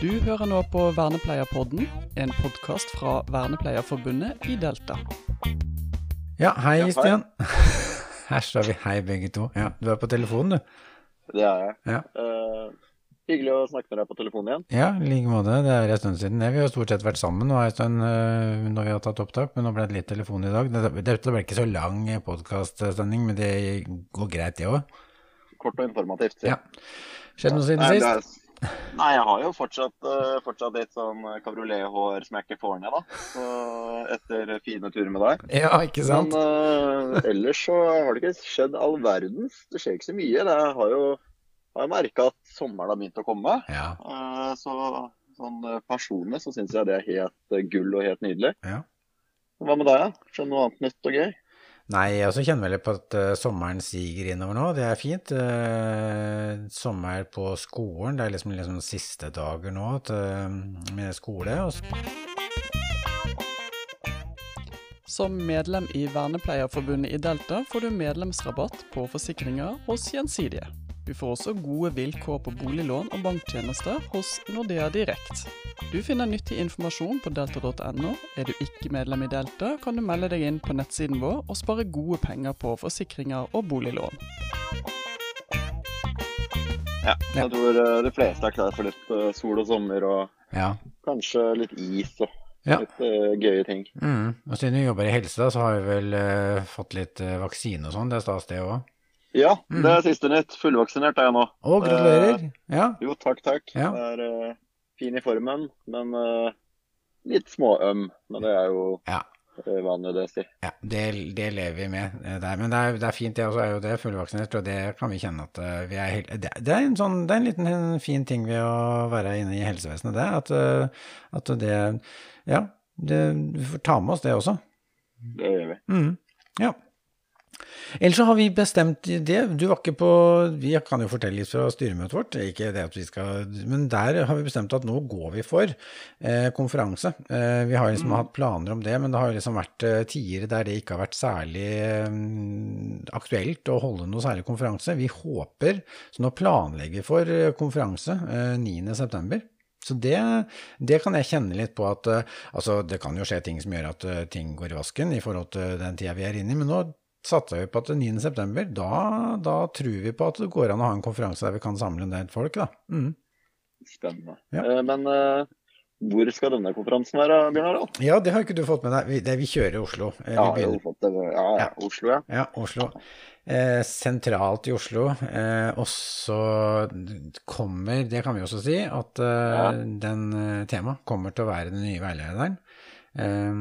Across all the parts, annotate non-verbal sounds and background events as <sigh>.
Du hører nå på Vernepleierpodden, en podkast fra Vernepleierforbundet i Delta. Ja, hei, Ja, hei. Stian. <laughs> Her står vi. Hei, begge to. Ja, du er på telefonen, du. Det er jeg. Ja. Uh, hyggelig å snakke med deg på telefonen igjen. Ja, i like måte. Det er en stund siden. Vi har stort sett vært sammen nå en stund øh, når vi har tatt opptak, men nå ble det litt telefon i dag. Det- Dette ble ikke så lang podkastsending, men det går greit, det òg. Kort og informativt. Ja. Skjedd noe siden Nei, det sist? Nei, jeg har jo fortsatt, eh, fortsatt litt sånn kabriolet-hår som jeg ikke får ned, da. Så etter fine turer med deg. Ja, ikke sant? Men uh, ellers så har det ikke skjedd all verdens. Det skjer ikke så mye. Det har jo har jeg merka at sommeren har begynt å komme. Ja. Uh, Så sånn eh, personlig så syns jeg det er helt eh, gull og helt nydelig. Ja. Hva med deg, da? Skjedd noe annet nytt og gøy? Nei, jeg også kjenner vel på at øh, sommeren siger innover nå. Det er fint. Uh, sommer på skolen. Det er liksom, liksom siste dager nå til, med skole. Som medlem i Vernepleierforbundet i Delta får du medlemsrabatt på forsikringer hos Gjensidige. Du får også gode vilkår på boliglån og banktjenester hos Nordea Direkt. Du finner nyttig informasjon på delta.no. Er du ikke medlem i Delta, kan du melde deg inn på nettsiden vår og spare gode penger på forsikringer og boliglån. Ja, jeg tror eh, de fleste er klar for litt eh, sol og sommer og ja. kanskje litt is og Ja. litt uh, gøye ting. Mm. Og siden vi jobber i helse, da, så har vi vel uh, fått litt uh, vaksine og sånn. Det er stas, det òg. Ja, Mm. det er siste nytt. Fullvaksinert er jeg nå. Å, gratulerer. Ja. Jo, takk, takk. Ja. Det er eh, fin i formen, men eh, litt småøm. Men det er jo Ja. eh, vanlig det å si. ja det, det lever vi med. eh, Der. Men det er, det er fint, det også. er jo det fullvaksinert, og det kan vi kjenne at eh, vi er helt det, det, er en sånn, det er en liten en fin ting ved å være inne i helsevesenet, det. At, eh, at det Ja, det, vi får ta med oss det også. Det gjør vi. Mm. Ja. Ellers så har vi bestemt det. Du var ikke på Vi kan jo fortelle litt fra styremøtet vårt, ikke det at vi skal Men der har vi bestemt at nå går vi for eh, konferanse. Eh, vi har liksom hatt planer om det, men det har liksom vært eh, tider der det ikke har vært særlig eh, aktuelt å holde noe særlig konferanse. Vi håper, så nå planlegger vi for eh, konferanse eh, 9.9. Så det, det kan jeg kjenne litt på at eh, Altså, det kan jo skje ting som gjør at eh, ting går i vasken i forhold til den tida vi er inne i, men nå satser vi på at 9. september, da, da tror vi på at det går an å ha en konferanse der vi kan samle en del folk, da. Mm. Spennende. Ja. Eh, men eh, hvor skal denne konferansen være, Bjørn Harald? Ja, det har ikke du fått med deg. Vi, det, vi kjører i Oslo. Eh, Ja, vi har fått det. Ja, ja. Oslo, ja. Ja, Oslo. Eh, sentralt i Oslo. Eh, og så kommer, det kan vi også si, at den temaet kommer til å være den nye veilederen. Eh,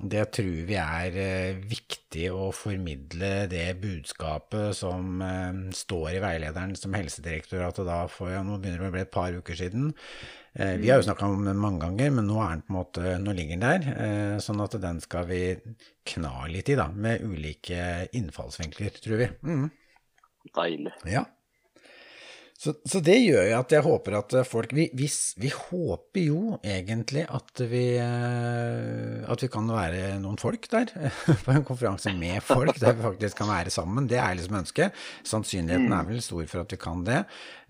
det tror vi er eh, viktig å formidle det budskapet som eh, står i veilederen som Helsedirektoratet da får, ja, nå begynner det å bli et par uker siden. Eh, vi har jo snakka om den mange ganger, men nå er den på en måte, nå ligger den der. Sånn at den skal vi kna litt i, da, med ulike innfallsvinkler, tror vi. Mm. Deilig. Ja. Så, så det gjør jo at jeg håper at folk vi, vi, vi håper jo egentlig at vi eh, At vi kan være noen folk der <laughs> på en konferanse med folk, der vi faktisk kan være sammen. Det er liksom ønsket. Sannsynligheten er vel stor for at vi kan det.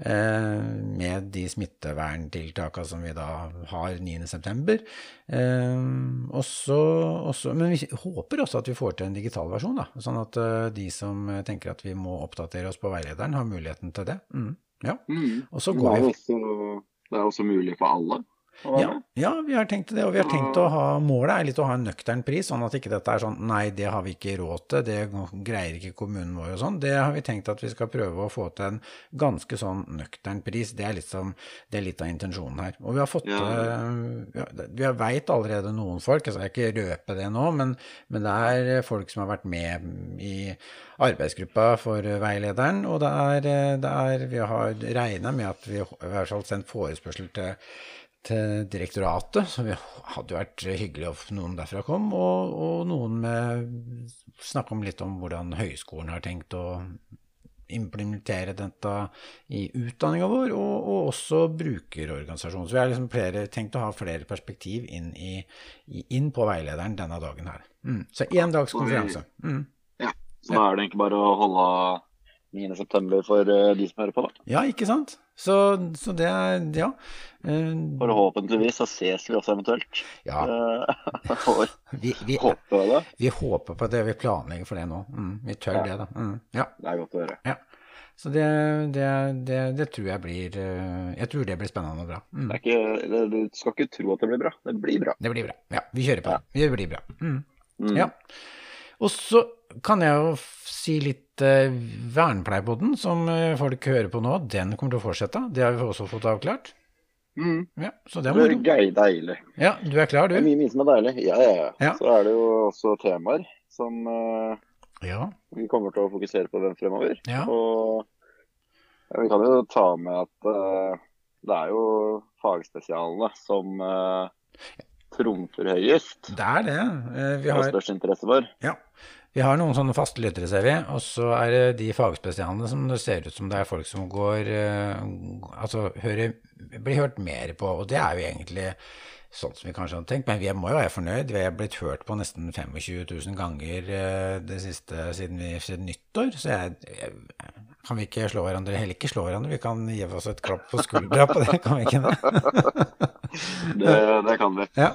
eh, Med de smitteverntiltakene som vi da har 9.9. Men vi håper også at vi får til en digital versjon, da. Sånn at eh, de som tenker at vi må oppdatere oss på veilederen, har muligheten til det. Mm. Ja. Mm. Og så går det, vi det er også mulig for alle. Ja, ja, vi har tenkt det, og vi har tenkt å ha Målet er litt å ha en nøktern pris, sånn at ikke dette er sånn Nei, det har vi ikke råd til, det greier ikke kommunen vår og sånn. Det har vi tenkt at vi skal prøve å få til en ganske sånn nøktern pris. Det er litt, som, det er litt av intensjonen her. Og vi har fått Ja. ja, Vi veit allerede noen folk, jeg skal ikke røpe det nå, men, men det er folk som har vært med i arbeidsgruppa for veilederen, og det er, det er Vi har regna med at vi i hvert fall sendt forespørsel til til direktoratet, så vi hadde vært hyggelig om noen derfra kom, og, og noen med snakke om litt om hvordan høyskolen har tenkt å implementere dette i utdanninga vår, og, og også brukerorganisasjonen. Så vi har liksom flere, tenkt å ha flere perspektiv inn, i, inn på veilederen denne dagen her. Mm. Så én dags konferanse. Mm. Så da er det egentlig bare å holde 9.9. for eh, de som hører på, da. Ja, ikke sant? Så, så det er Ja. Uh, Forhåpentligvis så ses vi også eventuelt. Ja. <laughs> Uh, <laughs> vi, vi, håpe det. vi håper på det. Vi planlegger for det nå. Mm, vi tør Ja. det, da. Mm, ja. Det er godt å høre. ja. Så det, det, det, det tror jeg blir Jeg tror det blir spennende og bra. Mm. Det ikke, du skal ikke tro at det blir bra. Det blir bra. Det blir bra. Ja, vi kjører på Ja. det. Det blir bra. Mm. Mm. Ja. Og så kan jeg jo si litt eh, Vernepleierpodden, som eh, folk hører på nå, den kommer til å fortsette. Det har vi også fått avklart. Mm. Ja, så det Det er gøy, deilig. Ja, du er klar, du? Det er mye, mye som er deilig. Ja, ja, ja. Ja. Så er det jo også temaer som eh, Ja. vi kommer til å fokusere på hvem fremover. Ja. Og ja, vi kan jo ta med at eh, det er jo fagspesialene som uh, trumfer høyest. Det er det. Vi har... har er størst interesse for. ja. Vi har noen sånne faste lyttere, ser vi. Og så er det de fagspesialene som det ser ut som det er folk som går eh, Altså hører, blir hørt mer på. Og det er jo egentlig sånn som vi kanskje hadde tenkt. Men vi må jo være fornøyd. Vi er blitt hørt på nesten 25 000 ganger eh, det siste siden, vi, siden nyttår. Så jeg, jeg kan vi ikke slå hverandre, heller ikke slå hverandre. Vi kan gi oss et klapp på skuldra på det, kan vi ikke det? <laughs> Det, det kan vi. Ja.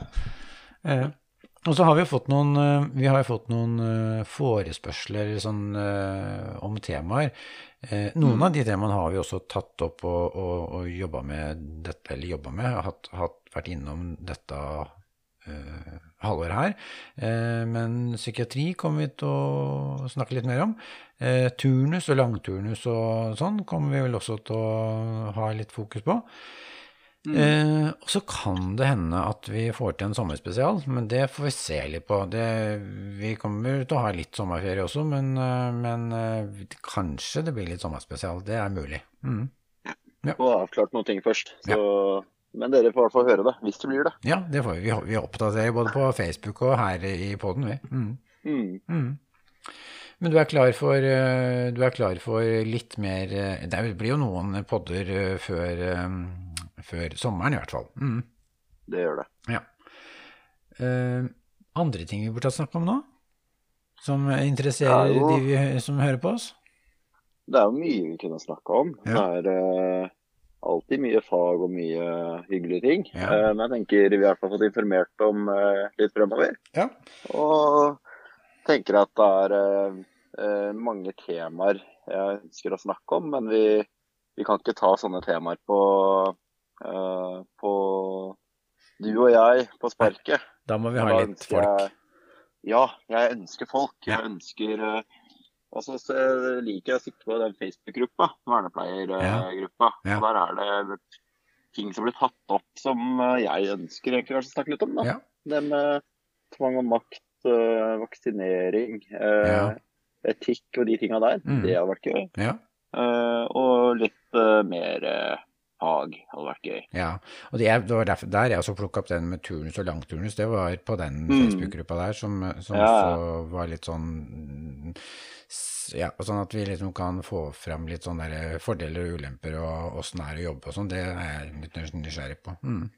Og så har vi jo fått noen, eh, vi har fått noen eh, forespørsler sånn, eh, om temaer. Noen av de temaene har vi også tatt opp og, og, og jobba med dette, eller jobba med, hatt, hatt, vært innom dette uh, halvåret her. Uh, men psykiatri kommer vi til å snakke litt mer om. Uh, turnus og langturnus og sånn kommer vi vel også til å ha litt fokus på. Eh, og så kan det hende at vi får til en sommerspesial, men det får vi se litt på. Det, vi kommer til å ha litt sommerferie også, men, eh, men eh, kanskje det blir litt sommerspesial. Det er mulig. Mm. Og avklart noen ting først. Så, Men dere får i hvert fall høre det, hvis det blir det. Ja, det får vi. Vi, vi oppdaterer både på Facebook og her i poden, vi. Mm. Mm. Mm. Men du er klar for, eh, du er klar for litt mer Det blir jo noen podder før, før sommeren, i hvert fall. Mm. Det gjør det. Ja. Uh, andre ting vi burde snakke om nå? Som interesserer jo. de vi, som hører på oss? Det er jo mye vi kunne snakke om. Ja. Det er uh, alltid mye fag og mye hyggelige ting. Ja. Uh, men jeg tenker vi har fått informert om litt fremover. Ja. Og tenker at det er mange temaer jeg ønsker å snakke om, men vi, vi kan ikke ta sånne temaer på, på du og jeg på sparket. Da må vi ha litt folk. Jeg, ja, jeg ønsker folk. Ja. Jeg ønsker eh, Og så liker jeg å sitte på den Facebook-gruppa, vernepleiergruppa. Ja. Ja. der er det ting som blir tatt opp som eh, jeg ønsker egentlig å snakke litt om. Ja. Det med tvang og makt, eh, vaksinering, eh, Ja. etikk og de tinga der. Mm. Det hadde vært gøy. Ja. Eh, og litt eh, mer eh, fag hadde vært gøy. ja. Og det, er, det var derfor, der jeg også plukka opp den med turnus og langturnus. Det var på den Mm. Facebook-gruppa der som, som Ja. også var litt sånn ja, sånn at vi liksom kan få fram litt sånne fordeler og ulemper og åssen det er å jobbe og sånn. Det er jeg litt nys- nysgjerrig på. Mm.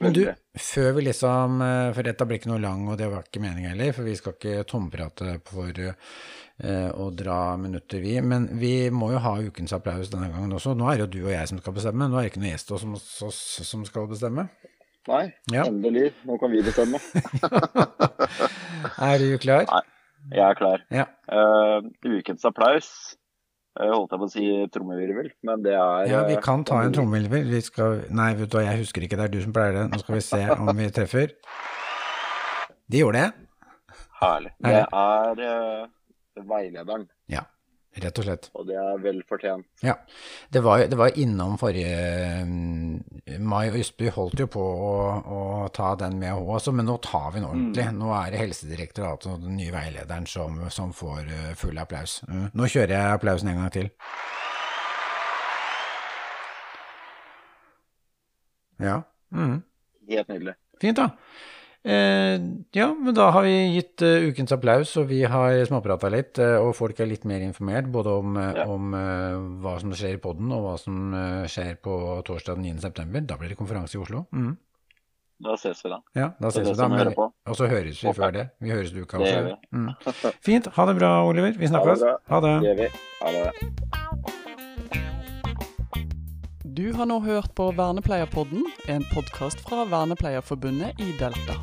Men du, før vi liksom eh, For dette blir ikke noe lang, og det var ikke meningen heller, for vi skal ikke tomprate for eh, å dra minutter, vi. Men vi må jo ha ukens applaus denne gangen også. Nå er det jo du og jeg som skal bestemme, nå er det ikke noen gjest som, som skal bestemme. Nei, Ja. endelig. Nå kan vi bestemme. <laughs> Er du klar? Nei. Jeg er klar. Ja. Uh, ukens applaus. Jeg holdt jeg på å si trommevirvel, men det er Ja, vi eh, kan ta en trommevirvel. Vi skal Nei, vet du hva, jeg husker ikke, det er du som pleier det. Nå skal vi se om vi treffer. De gjorde det. Herlig. Er Det det? er eh, veilederen, Ja, rett og slett. og det er vel fortjent. Ja, det var, det var innom forrige mm, Mai og Ysby holdt jo på å, å ta den med H, også, men nå tar vi den ordentlig. Nå er det Helsedirektoratet og den nye veilederen som, som får eh, full applaus. Mm. Nå kjører jeg applausen en gang til. Ja. Mm. Helt nydelig. Fint, da. Eh, ja, men da har vi gitt eh, ukens applaus, og vi har småprata litt, eh, og folk er litt mer informert både om, Ja. om hva som skjer i podden, og hva som skjer på torsdag den 9. september. Da blir det konferanse i Oslo. Mm. Da ses vi da. Ja, da ses vi da. Men, og så høres vi før det. Vi høres du kan også. Mm. Fint. Ha det bra, Oliver. Vi snakkes. Ha det. Ha det. Du har nå hørt på Vernepleierpodden, en podkast fra Vernepleierforbundet i Delta.